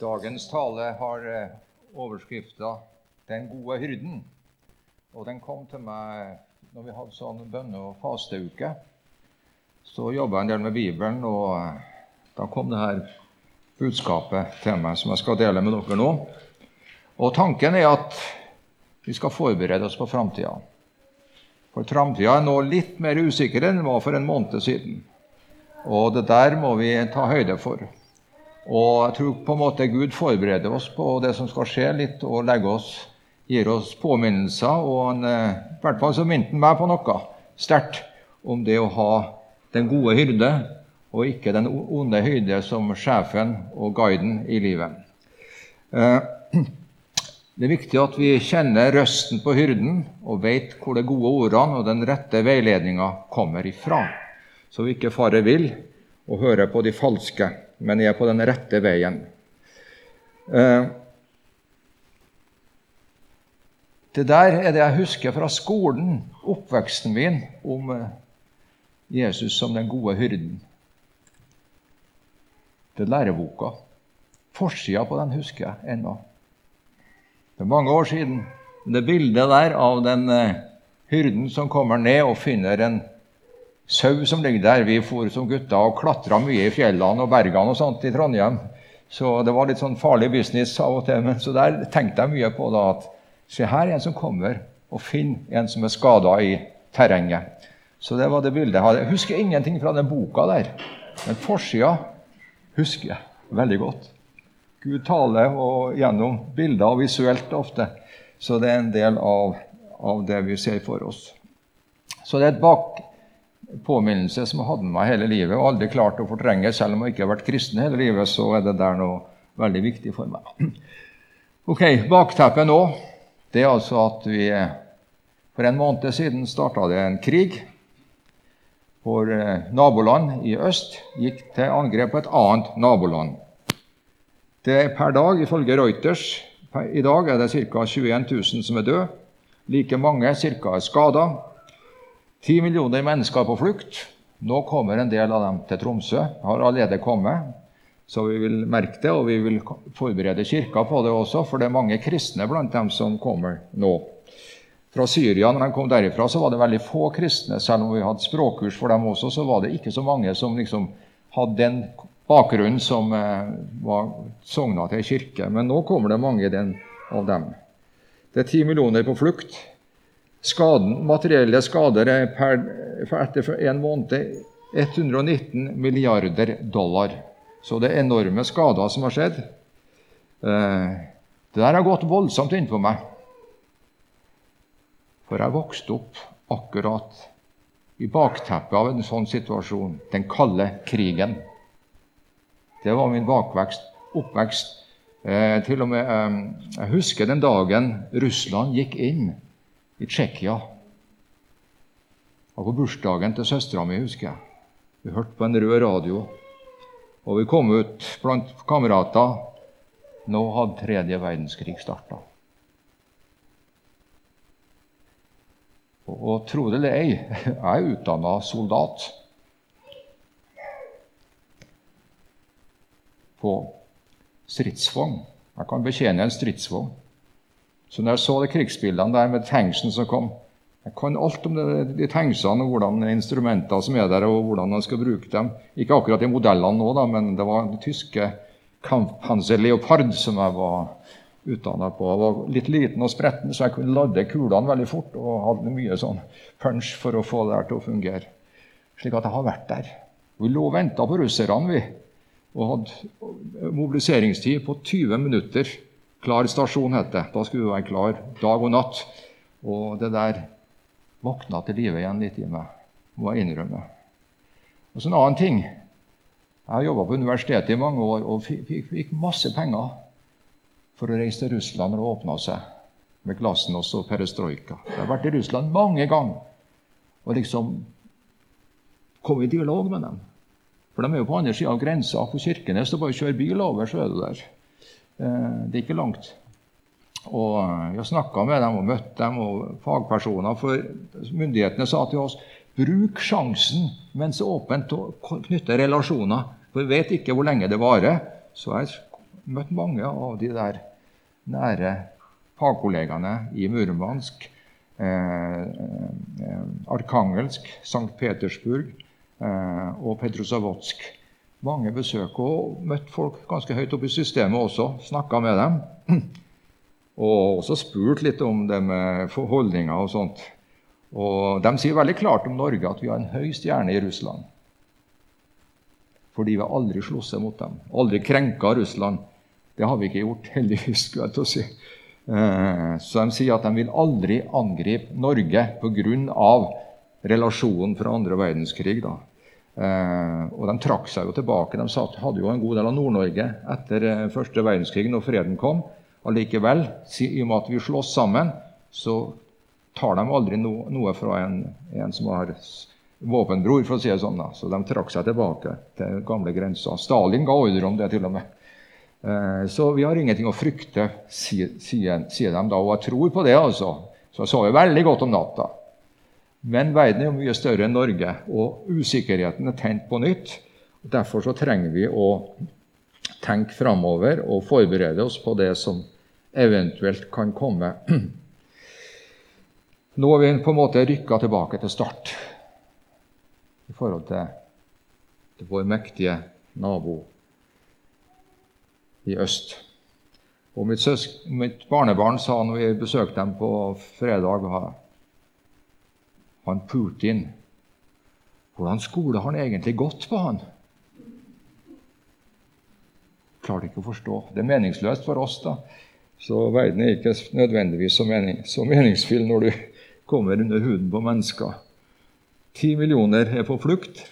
Dagens tale har eh, overskrifta 'Den gode hyrden'. Og den kom til meg når vi hadde sånn bønne- og fasteuke. Så jobba jeg en del med Bibelen, og eh, da kom det her budskapet til meg som jeg skal dele med dere nå. Og tanken er at vi skal forberede oss på framtida. For framtida er nå litt mer usikker enn den var for en måned siden. Og det der må vi ta høyde for. Og jeg tror på en måte Gud forbereder oss på det som skal skje, litt, og oss, gir oss påminnelser. Og han, eh, i hvert fall så minte han meg på noe sterkt om det å ha den gode hyrde, og ikke den onde hyrde som sjefen og guiden i livet. Eh, det er viktig at vi kjenner røsten på hyrden og vet hvor de gode ordene og den rette veiledninga kommer ifra, så vi ikke farer vill og hører på de falske men jeg er på den rette veien. Eh, det der er det jeg husker fra skolen, oppveksten min, om eh, Jesus som den gode hyrden. Det er læreboka. Forsida på den husker jeg ennå. Det er mange år siden. Det bildet der av den eh, hyrden som kommer ned og finner en sau som ligger der. Vi for som gutter og klatra mye i fjellene og bergene og sånt i Trondheim. Så det var litt sånn farlig business av og til. Men så der tenkte jeg mye på da at se her er en som kommer og finner en som er skada i terrenget. Så det var det bildet jeg hadde. Jeg husker ingenting fra den boka der. Men forsida husker jeg veldig godt. Gud taler og gjennom bilder og visuelt ofte. Så det er en del av, av det vi ser for oss. Så det er et bak, påminnelse som jeg hadde med meg hele livet og aldri klart å fortrenge. Selv om jeg ikke har vært kristen hele livet, så er det der noe veldig viktig for meg. Ok, Bakteppet nå det er altså at vi for en måned siden starta det en krig. Vår eh, naboland i øst gikk til angrep på et annet naboland. Det er per dag, ifølge Reuters, i dag er det ca. 21 000 som er døde. Like mange ca. er skada. Ti millioner mennesker på flukt. Nå kommer en del av dem til Tromsø. Har allerede kommet. Så vi vil merke det, og vi vil forberede Kirka på det også, for det er mange kristne blant dem som kommer nå. Fra Syria, når de kom derifra, så var det veldig få kristne. Selv om vi hadde språkkurs for dem også, så var det ikke så mange som liksom hadde den bakgrunnen som eh, var sogna til kirke. Men nå kommer det mange av dem. Det er ti millioner på flukt. Skaden, materielle skader er per, etter en måned 119 milliarder dollar. Så det er enorme skader som har skjedd. Eh, det der har gått voldsomt innpå meg. For jeg vokste opp akkurat i bakteppet av en sånn situasjon den kalde krigen. Det var min bakvekst, oppvekst. Eh, til og med, eh, Jeg husker den dagen Russland gikk inn i Tsjekkia. Og på bursdagen til søstera mi, husker jeg. Vi hørte på en rød radio, og vi kom ut blant kamerater. Nå hadde tredje verdenskrig starta. Og, og tro det eller ei, jeg er utdanna soldat. På stridsvogn. Jeg kan betjene en stridsvogn. Så når jeg så de krigsbildene der med tanksen som kom Jeg kan alt om det, de tanksene og hvordan instrumenter som er der, og hvordan man skal bruke dem. Ikke akkurat de modellene nå, da, men det var den tyske Kamphanser Leopard som jeg var utdanna på. Jeg var litt liten og spretten, så jeg kunne lade kulene veldig fort og hadde mye sånn punch for å få det her til å fungere. Slik at jeg har vært der. Vi lå og venta på russerne, vi. Og hadde mobiliseringstid på 20 minutter. Klar stasjon, het det. Da skulle vi være klar dag og natt. Og det der våkna til live igjen litt i meg, må jeg innrømme. Og så en annen ting. Jeg har jobba på universitetet i mange år og fikk, masse penger for å reise til Russland når det åpna seg, med glasnost og perestrojka. Jeg har vært i Russland mange ganger og liksom kom i dialog med dem. For de er jo på andre sida av grensa. På Kirkenes det bare å kjøre bil over, så er du der. Eh, det er ikke langt. Og Vi har snakka med dem og møtt dem og fagpersoner. For myndighetene sa til oss bruk sjansen mens det er åpent, og knytte relasjoner. For vi vet ikke hvor lenge det varer. Så jeg har møtt mange av de der nære fagkollegaene i Murmansk, eh, eh, Arkangelsk, St. Petersburg eh, og Petrozavodsk. Mange besøk og møtt folk ganske høyt oppe i systemet også. Snakka med dem. Og også spurt litt om det med holdninger og sånt. Og De sier veldig klart om Norge at vi har en høy stjerne i Russland. Fordi vi har aldri slåss mot dem. Aldri krenka Russland. Det har vi ikke gjort, heldigvis. skulle jeg til å si. Eh, så de sier at de vil aldri angripe Norge pga. relasjonen fra andre verdenskrig. da. Eh, og de trakk seg jo tilbake. De hadde jo en god del av Nord-Norge etter eh, første verdenskrig, når freden kom. Allikevel, i og med at vi slåss sammen, så tar de aldri no, noe fra en, en, som har våpenbror, for å si det sånn. da. Så de trakk seg tilbake til gamle grenser. Stalin ga ordre om det, til og med. Eh, så vi har ingenting å frykte, sier, sier de da. Og jeg tror på det, altså. Så jeg sover veldig godt om natta. Men verden er jo mye større enn Norge, og usikkerheten er tent på nytt. Derfor så trenger vi å tenke framover og forberede oss på det som eventuelt kan komme. Nå har vi på en måte rykka tilbake til start i forhold til, til vår mektige nabo i øst. Og mitt, søsk, mitt barnebarn sa når vi besøkte dem på fredag Han Putin Hvordan skole har han egentlig gått på, han? Klarte ikke å forstå. Det er meningsløst for oss, da. Så verden er ikke nødvendigvis så, mening, så meningsfull når du kommer under huden på mennesker. Ti millioner er på flukt.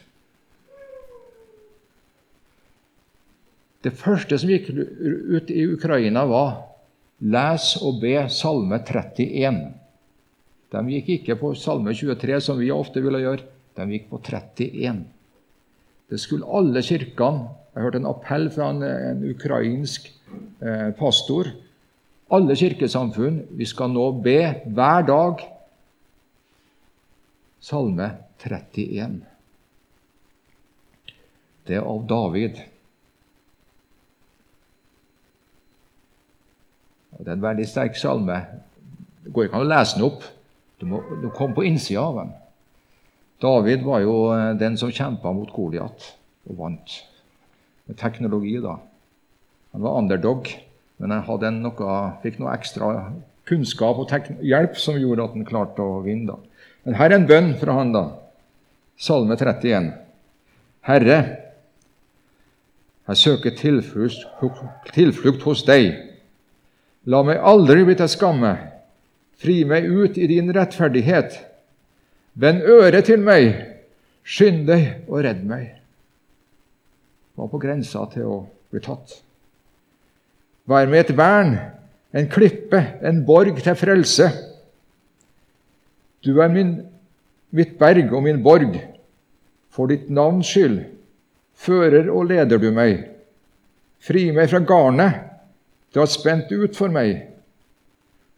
Det første som gikk ut i Ukraina, var les og be Salme 31. De gikk ikke på Salme 23, som vi ofte ville gjøre. De gikk på 31. Det skulle alle kirkene Jeg hørte en appell fra en, en ukrainsk eh, pastor. Alle kirkesamfunn, vi skal nå be hver dag Salme 31. Det er av David. Det er en veldig sterk salme. Det går ikke an å lese den opp. Du må, du komme på innsida av den. David var jo eh, den som kjempa mot Goliat og vant. Med teknologi, da. Han var underdog, men han noe, fikk noe ekstra kunnskap og hjelp som gjorde at han klarte å vinne. da. Men her er en bønn fra han, da. Salme 31. Herre, jeg søker tilflukt, tilflukt hos deg. La meg aldri bli til skamme. Fri meg ut i din rettferdighet. Vend øret til meg. Skynd deg og redd meg. Var på grensa til å bli tatt. Vær med et vern, en klippe, en borg til frelse. Du er min, mitt berg og min borg. For ditt navns skyld fører og leder du meg. Fri meg fra garnet du har spent ut for meg.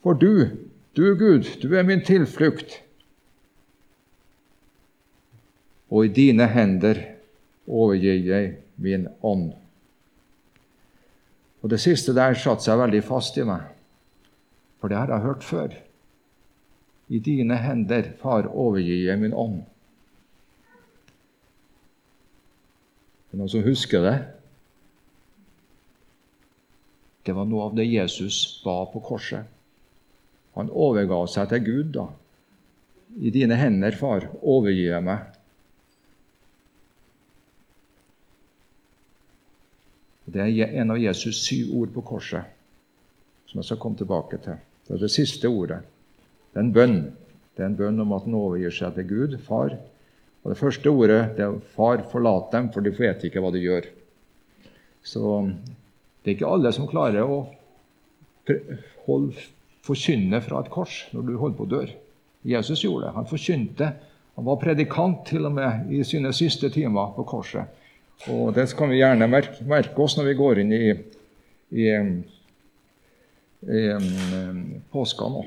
For du, du Gud, du er min tilflukt. Og i dine hender overgir jeg min ånd. Og Det siste der satte seg veldig fast i meg, for det har jeg hørt før. I dine hender, Far, overgir jeg min ånd. Er noen som husker det? Det var noe av det Jesus ba på korset. Han overga seg til Gud. da. I dine hender, far, overgir jeg meg. Det er en av Jesus syv ord på korset som jeg skal komme tilbake til. Det er det siste ordet. Det er en bønn. Det er en bønn om at han overgir seg til Gud, far. Og Det første ordet det er 'Far, forlat dem, for de vet ikke hva de gjør'. Så det er ikke alle som klarer å holde, forkynne fra et kors når du holder på å dø. Jesus gjorde det. Han forkynte. Han var predikant til og med i sine siste timer på korset. Og Det kan vi gjerne merke, merke oss når vi går inn i, i, i, i påska nå.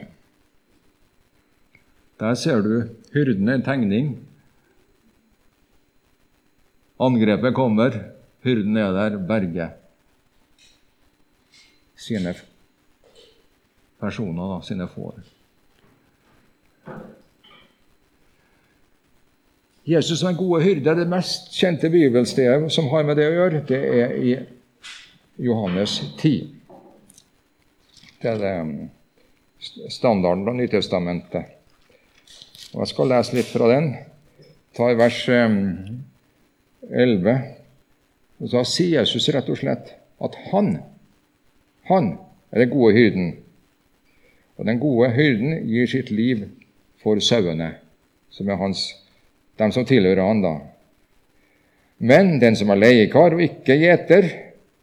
Der ser du hyrden, en tegning. Angrepet kommer, hyrden er der, berger sine personer, da, sine får. Jesus som er gode hyrde, det mest kjente bibelstedet som har med det å gjøre, det er i Johannes 10. Det er det um, standarden av Nytestamentet. Og Jeg skal lese litt fra den. Ta i vers 11. Um, og Så sier Jesus rett og slett at han, han er den gode hyrden. Og den gode hyrden gir sitt liv for sauene, som er hans, dem som tilhører han da. Men den som er leiekar og ikke gjeter,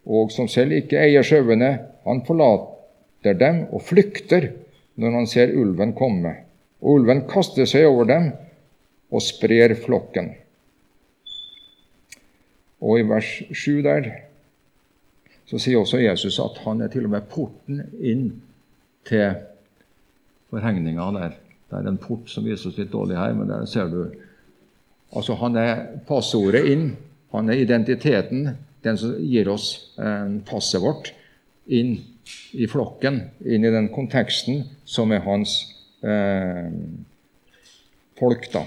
og som selv ikke eier sauene, han forlater dem og flykter når han ser ulven komme. Og ulven kaster seg over dem og sprer flokken. Og i vers 7 der så sier også Jesus at han er til og med porten inn til forhegninga der. Det er en port som vises litt dårlig her, men der ser du Altså, han er passordet inn. Han er identiteten, den som gir oss eh, passet vårt, inn i flokken, inn i den konteksten som er hans eh, folk, da.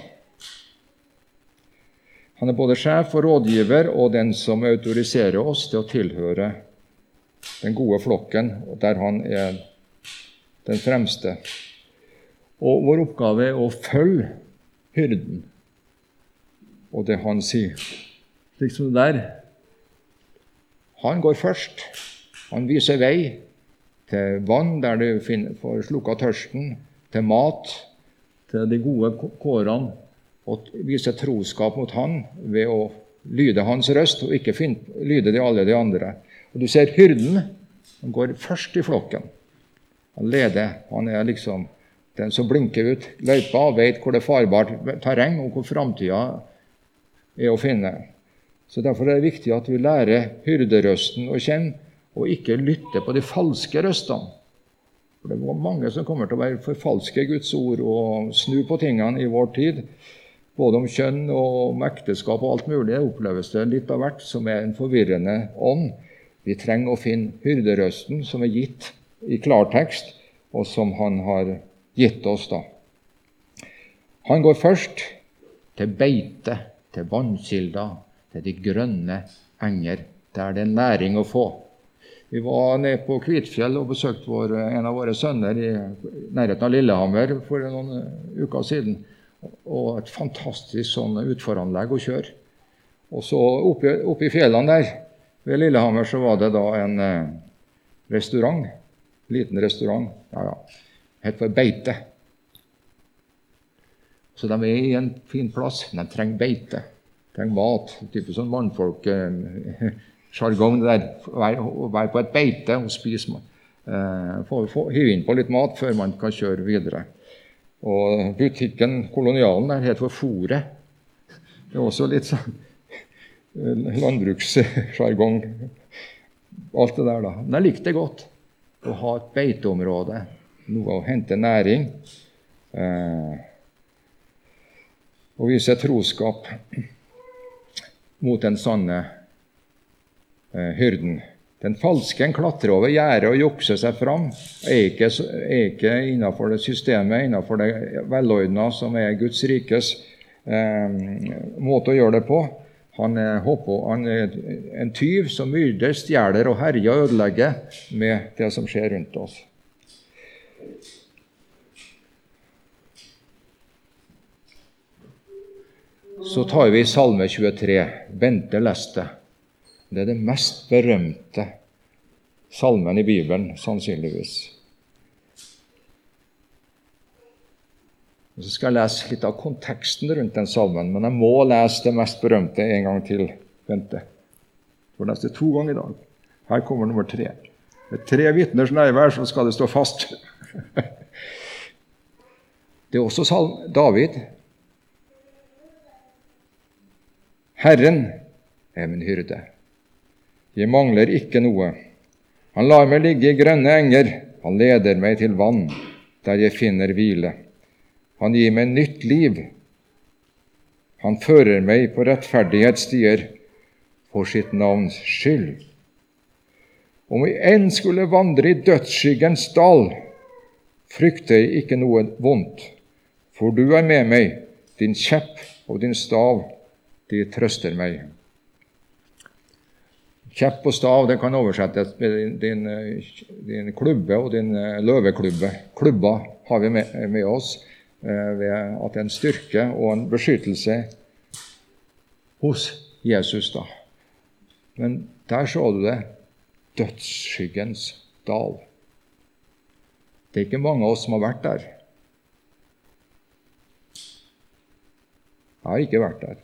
Han er både sjef og rådgiver og den som autoriserer oss til å tilhøre den gode flokken, der han er den fremste. Og vår oppgave er å følge hyrden og det han sier. Liksom det der. Han går først. Han viser vei til vann der du får slukka tørsten, til mat, til de gode kårene og viser troskap mot Han ved å lyde Hans røst og ikke lyde de alle de andre. Og Du ser hyrden. Han går først i flokken. Han leder. Han er liksom den som blinker ut løypa vet hvor det er farbart terreng, og hvor framtida er å finne. Så Derfor er det viktig at vi lærer hyrderøsten å kjenne, og ikke lytte på de falske røstene. For Det er mange som kommer til å være forfalske Guds ord og snu på tingene i vår tid både om kjønn og om ekteskap og alt mulig, oppleves det litt av hvert som er en forvirrende ånd. Vi trenger å finne hyrderøsten som er gitt i klartekst, og som han har gitt oss. da. Han går først til beite, til vannkilder, til de grønne enger. Der det er næring å få. Vi var nede på Kvitfjell og besøkte vår, en av våre sønner i nærheten av Lillehammer for noen uker siden og et fantastisk sånn utforanlegg å kjøre. Og så oppe, oppe, i fjellene der ved Lillehammer så var det da en eh, restaurant. Liten restaurant. Ja, ja. Het for Beite. Så de er i en fin plass, de trenger beite. De trenger mat. Type sånn mannfolksjargong eh. Å være på et beite og spise mat. Eh, Hive inn på litt mat før man kan kjøre videre. Og butikken Kolonialen der heter for Fòret. Det er også litt sånn eh, landbrukssjargong, alt det der, da. Men jeg likte det godt å ha et beiteområde, noe å hente næring. Eh, og vise troskap mot den sanne eh, hyrden. Den falske klatrer over gjerdet og jukser seg fram. Er ikke, ikke innenfor det systemet, innenfor det velordna som er Guds rikes eh, måte å gjøre det på. Han er, håper, han er en tyv som myrder, stjeler og herjer og ødelegger med det som skjer rundt oss. Så tar vi Salme 23. Bente leste. Det er den mest berømte salmen i Bibelen, sannsynligvis. Og så skal jeg lese litt av konteksten rundt den salmen, men jeg må lese det mest berømte en gang til. Bente. For neste to ganger i dag. Her kommer nummer tre. Med tre vitners nærvær så skal det stå fast. Det er også salm David. Herren er min hyrde. Jeg mangler ikke noe. Han lar meg ligge i grønne enger, han leder meg til vann, der jeg finner hvile. Han gir meg nytt liv. Han fører meg på rettferdighetsstier for sitt navns skyld. Om vi enn skulle vandre i dødsskyggens dal, frykter jeg ikke noe vondt, for du er med meg, din kjepp og din stav, de trøster meg. Kjepp og stav det kan oversettes med din, din klubbe og din eh, løveklubbe. Klubba har vi med, med oss eh, ved at det er en styrke og en beskyttelse hos Jesus. da. Men der så du det dødsskyggens dal. Det er ikke mange av oss som har vært der. Jeg har ikke vært der.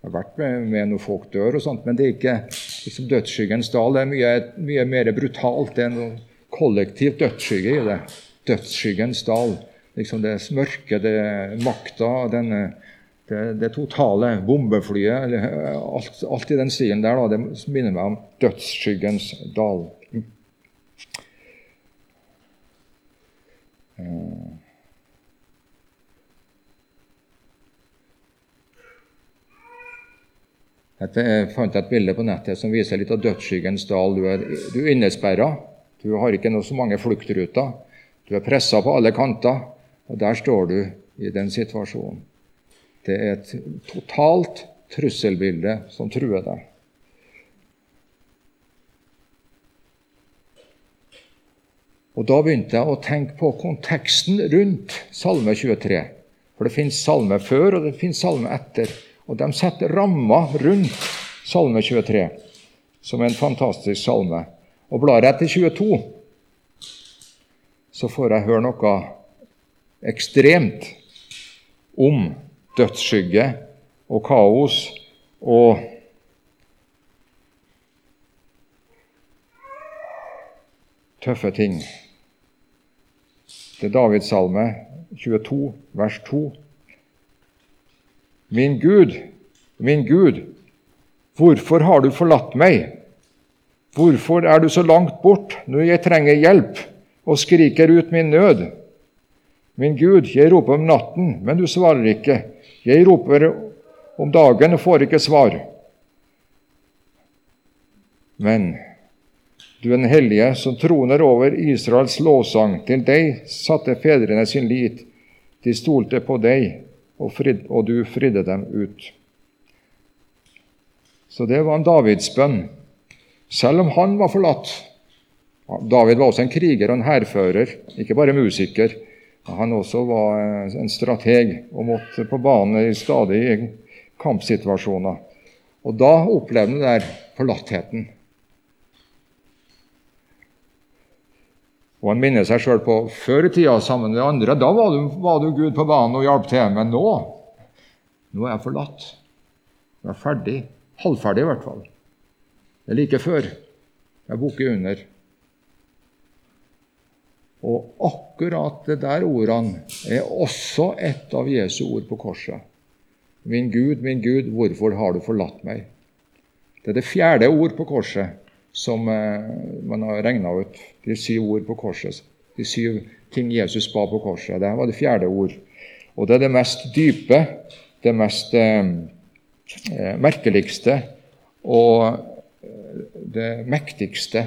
Jeg har vært med, med når folk dør, og sånt, men det er ikke liksom dødsskyggens dal. Det er mye, mye mer brutalt. Det er noe kollektiv dødsskygge i det. Dødsskyggens dal. Liksom det mørke, det makta, denne, det, det, totale bombeflyet alt, alt, i den stilen der, da, det minner meg om dødsskyggens dal. Jeg fant et bilde på nettet som viser litt av dødsskyggens dal. Du er, du er innesperra. Du har ikke noe så mange fluktruter. Du er pressa på alle kanter, og der står du i den situasjonen. Det er et totalt trusselbilde som truer deg. Og Da begynte jeg å tenke på konteksten rundt Salme 23. For det fins salme før, og det fins salme etter. Og de setter rammer rundt Salme 23, som er en fantastisk salme. Og blar jeg til 22, så får jeg høre noe ekstremt om dødsskygge og kaos og tøffe ting. Er Davids salme 22, vers 2. Min Gud, min Gud, hvorfor har du forlatt meg? Hvorfor er du så langt bort når jeg trenger hjelp og skriker ut min nød? Min Gud, jeg roper om natten, men du svarer ikke. Jeg roper om dagen og får ikke svar. Men du den hellige som troner over Israels lovsang. Til deg satte fedrene sin lit. De stolte på deg og, frid, og du fridde dem ut. Så det var en Davids bønn. Selv om han var forlatt. David var også en kriger og en hærfører, ikke bare musiker. Han også var en strateg og måtte på banen i stadige kampsituasjoner. Og da opplevde han der forlattheten. Og Han minner seg sjøl på før i tida sammen med andre. Da var du, var du, Gud på banen og hjalp til. Men nå nå er jeg forlatt. Jeg er ferdig. Halvferdig, i hvert fall. Det er like før. Jeg bukker under. Og akkurat det der ordene er også et av Jesu ord på korset. Min Gud, min Gud, hvorfor har du forlatt meg? Det er det fjerde ord på korset som eh, man har regna ut. De syv ord på korset. De syv ting Jesus ba på korset. Det var det fjerde ord. Og det er det mest dype, det mest eh, eh merkeligste og eh, det mektigste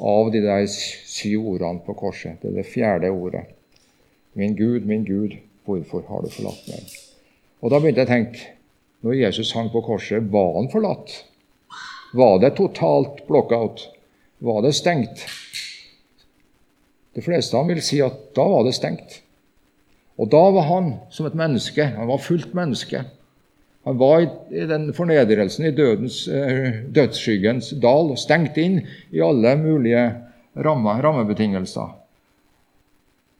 av de der syv ordene på korset. Det er det fjerde ordet. Min Gud, min Gud, hvorfor har du forlatt meg? Og Da begynte jeg å tenke når Jesus hang på korset, var han forlatt? Var det totalt blockout? Var det stengt? De fleste av dem vil si at da var det stengt. Og da var han som et menneske. Han var fullt menneske. Han var i den fornedrelsen i dødens, eh, dødsskyggens dal, stengt inn i alle mulige rammer, rammebetingelser.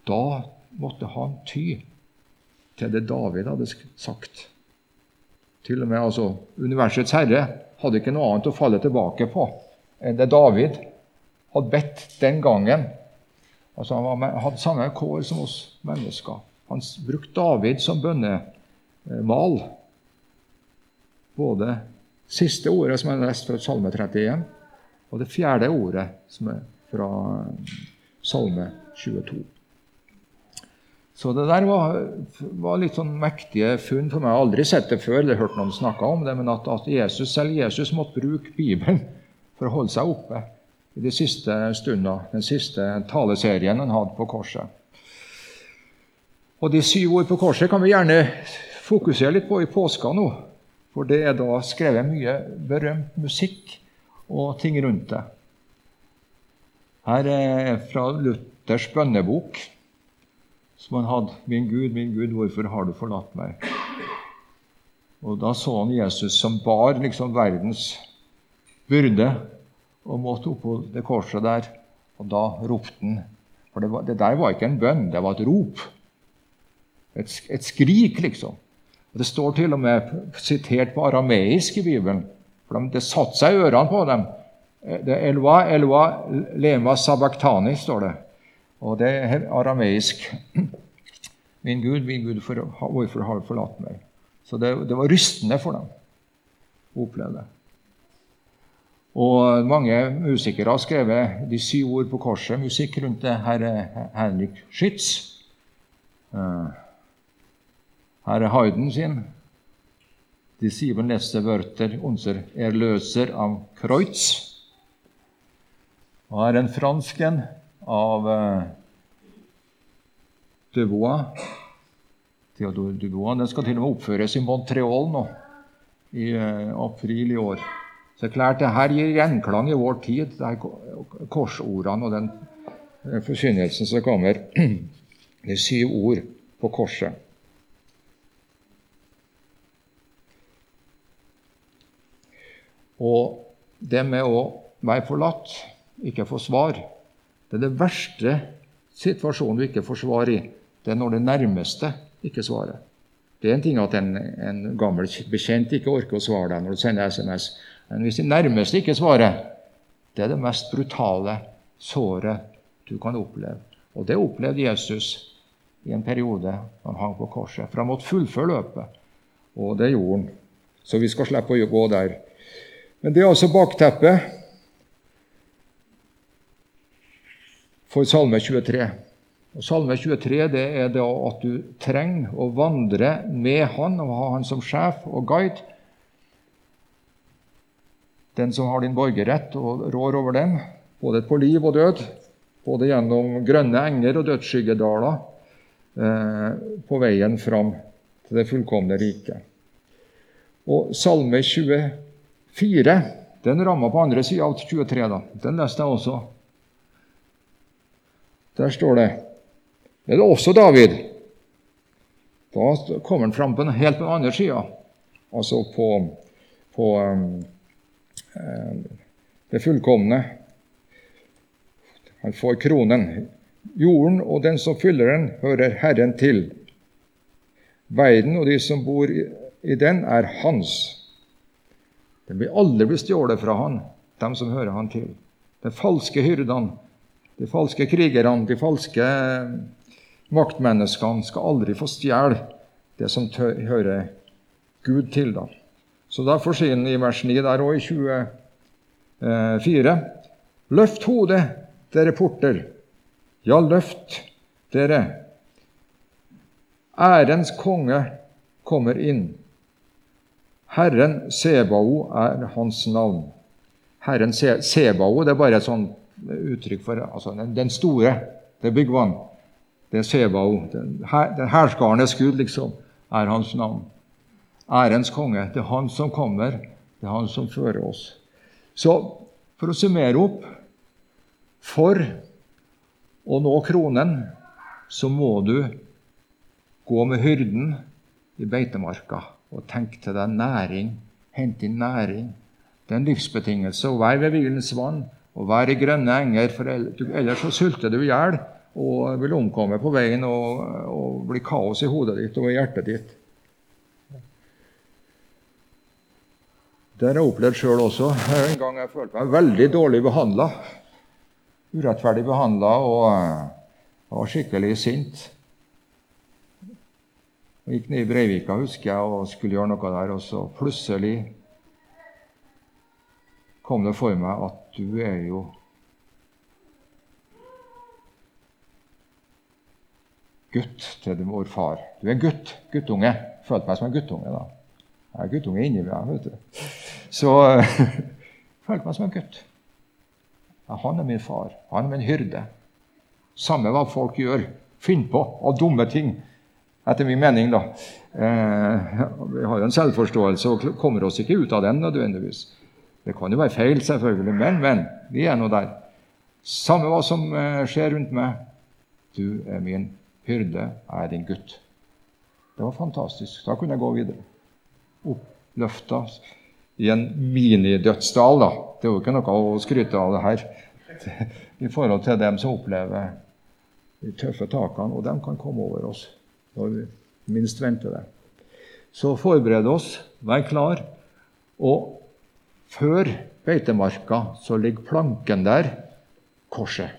Da måtte han ty til det David hadde sagt. Til og med altså universets herre hadde ikke noe annet å falle tilbake på det David hadde bedt den gangen. Altså Han hadde samme kår som oss mennesker. Han brukte David som bønnemal. Både siste ordet som er lest fra Salme 31, og det fjerde ordet som er fra Salme 22. Så det der var, var, litt sånn mektige funn for meg. Jeg har aldri sett det før eller hørt noen snakke om det, men at, at Jesus, selv Jesus måtte bruke Bibelen for å holde seg oppe i de siste stundene, den siste taleserien han hadde på korset. Og De syv ord på korset kan vi gjerne fokusere litt på i påska nå. For det er da skrevet mye berømt musikk og ting rundt det. Her er fra Luthers bønnebok, som han hadde 'Min Gud, min Gud, hvorfor har du forlatt meg?' Og Da så han Jesus som bar liksom verdens byrde og måtte opp på det korset der. Og da ropte han. For det, var, det, der var ikke en bønn, det var et rop. Et, et skrik, liksom. Og Det står til og med sitert på arameisk i Bibelen. For de, Det satte seg i ørene på dem. Eh, det Elwa, Elwa, lema sabaktani, står det. Og det er arameisk. Min Gud, min Gud, for, hvorfor har du forlatt meg? Så det, det var rystende for dem å oppleve det. Og mange musikere har skrevet de syv ord på korset, musikk rundt det. Her er Henrik Schütz. Herre her er Hayden sin. De sieben letzte Wörter unser Erløser av Kreutz. Og her er en fransk en av uh, Dubois. Theodor Dubois. Den skal til og med oppføres i Montreal nå i uh, april i år. Så klart, det her gir gjenklang i vår tid, det korsordene og den eh, forkynnelsen som kommer. Det er syv ord på korset. Og det med å være forlatt, ikke få svar, det er det verste situasjonen du ikke får svar i. Det er når det nærmeste ikke svarer. Det er en ting at en, en gammel bekjent ikke orker å svare deg når du sender SMS, men hvis de nærmeste ikke svarer, det er det mest brutale såret du kan oppleve. Og det opplevde Jesus i en periode han hang på korset. For han måtte fullføre løpet, og det gjorde han. Så vi skal slippe å gå der. Men det er altså bakteppet for Salme 23. Og Salme 23 det er da at du trenger å vandre med Han og ha Han som sjef og guide. Den som har din borgerrett og rår over den, både på liv og død, både gjennom grønne enger og dødsskyggedaler, eh, på veien fram til det fullkomne riket. Og Salme 24 den rammer på andre sida av 23. da. Den leste jeg også. Der står det Det er det også David. Da kommer han fram på den, helt på den andre sida, altså på, på um, det fullkomne. Han får kronen. Jorden og den som fyller den, hører Herren til. Verden og de som bor i den, er hans. Den blir aldri bestjålet stjålet fra han, dem som hører han til. De falske hyrdene, de falske krigerne, de falske maktmenneskene skal aldri få stjele det som hører Gud til. da. Så Derfor sier han i vers 9 der òg, i 24.: Løft hodet, dere porter. Ja, løft dere. Ærens konge kommer inn. Herren Sebao er hans navn. Herren Sebao det er bare et sånt uttrykk for altså, den, den, store, the big one. Det er Sebao. Den, her, den herskarenes Gud, liksom, er hans navn. Ærens konge. Det er han som kommer, det er han som fører oss. Så for å summere opp For å nå kronen så må du gå med hyrden i beitemarka og tenk til deg næring. Hent inn næring. Det er en livsbetingelse. Å være ved hvilens vann og være i grønne enger, for ellers så sulter du i hjel og vil omkomme på veien og, og bli kaos i hodet ditt og i hjertet ditt. Det har jeg opplevd sjøl også. En gang jeg følte meg veldig dårlig behandla. Urettferdig behandla og var skikkelig sint. Jeg gikk ned i Breivika husker jeg, og skulle gjøre noe der, og så plutselig kom det for meg at du er jo gutt til vår far. Du er gutt. Guttunge. Følte meg som en guttunge da. Jeg er guttunge inni meg. vet du. Så følte meg som en gutt. Han er min far. Han er min hyrde. Samme hva folk gjør, finner på av dumme ting. Etter min mening, da. Eh, vi har jo en selvforståelse og kommer oss ikke ut av den nødvendigvis. Det kan jo være feil, selvfølgelig, men, men vi er nå der. Samme hva som eh, skjer rundt meg. Du er min hyrde, jeg er din gutt. Det var fantastisk. Da kunne jeg gå videre. Oppløfta i en minidødsdal. da. Det er jo ikke noe å skryte av det her i forhold til dem som opplever de tøffe takene, og de kan komme over oss når vi minst venter det. Så forbered oss, vær klar. Og før beitemarka så ligger planken der, korset.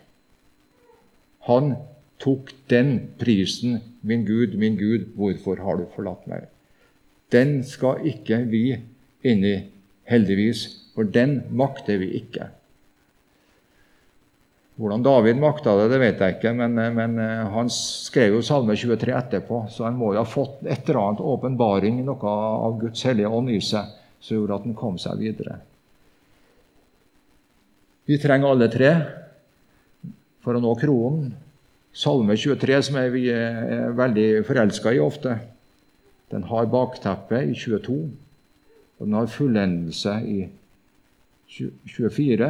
Han tok den prisen. Min Gud, min Gud, hvorfor har du forlatt meg? Den skal ikke vi inn i, heldigvis, for den makter vi ikke. Hvordan David makta det, det vet jeg ikke, men, men, han skrev jo Salme 23 etterpå, så han må jo ha fått et eller annet åpenbaring, noe av Guds hellige ånd i seg, som gjorde at han kom seg videre. Vi trenger alle tre for å nå kronen. Salme 23, som vi er veldig forelska i ofte, den har bakteppe i 22, og den har fullendelse i 24,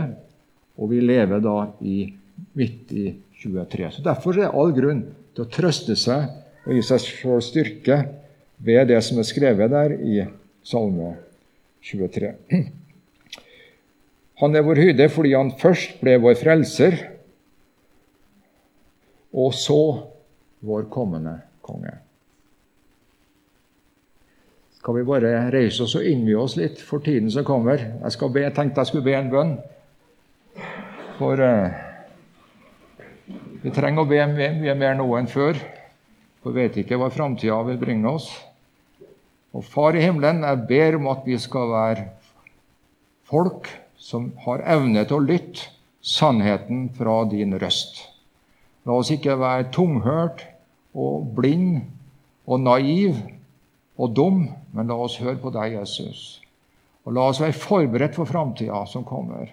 og vi lever da i midt i 23. Så Derfor er det all grunn til å trøste seg og gi seg selv styrke ved det som er skrevet der i Salme 23. Han er vår hyrde fordi han først ble vår frelser, og så vår kommende konge. Skal vi bare reise oss og innvie oss litt for tiden som kommer? Jeg skal be, tenkte jeg skulle be en bønn. For eh, vi trenger å be mye mer nå enn før, for vi vet ikke hva framtida vil bringe oss. Og Far i himmelen, jeg ber om at vi skal være folk som har evne til å lytte sannheten fra din røst. La oss ikke være tunghørt og blind og naiv og dum, men la oss høre på deg, Jesus. Og la oss være forberedt for framtida som kommer,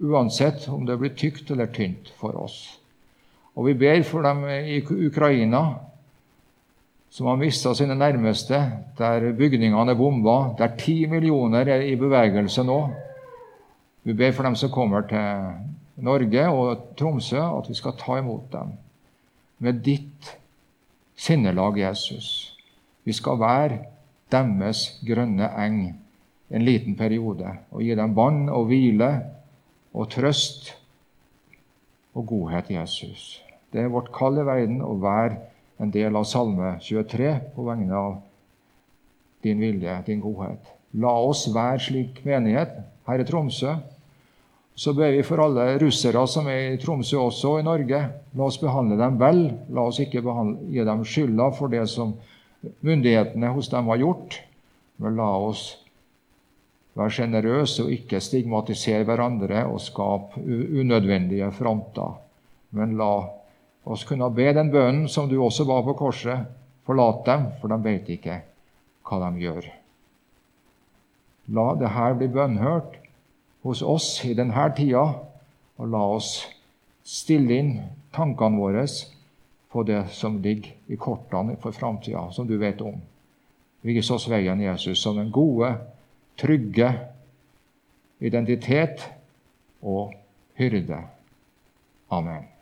uansett om det blir tykt eller tynt for oss. Og vi ber for dem i Ukraina, som har mista sine nærmeste, der bygningene er bomba, der ti millioner er i bevegelse nå. Vi ber for dem som kommer til Norge og Tromsø, at vi skal ta imot dem med ditt sinnelag, Jesus. Vi skal være deres grønne eng en liten periode og gi dem vann og hvile og trøst og godhet, Jesus. Det er vårt kall i verden å være en del av Salme 23 på vegne av din vilje, din godhet. La oss være slik menighet her i Tromsø. Så ber vi for alle russere som er i Tromsø også, i Norge. La oss behandle dem vel. La oss ikke behandle, gi dem skylda for det som myndighetene hos dem har gjort. Men la oss være sjenerøse og ikke stigmatisere hverandre og skape unødvendige fronter. Men la oss kunne be den bønnen som du også ba på korset. Forlat dem, for de vet ikke hva de gjør. La det her bli bønnhørt hos oss i denne tida, og la oss stille inn tankene våre på det som ligger i kortene for framtida, som du vet om. Vis oss veien, Jesus, som den gode, trygge identitet og hyrde. Amen.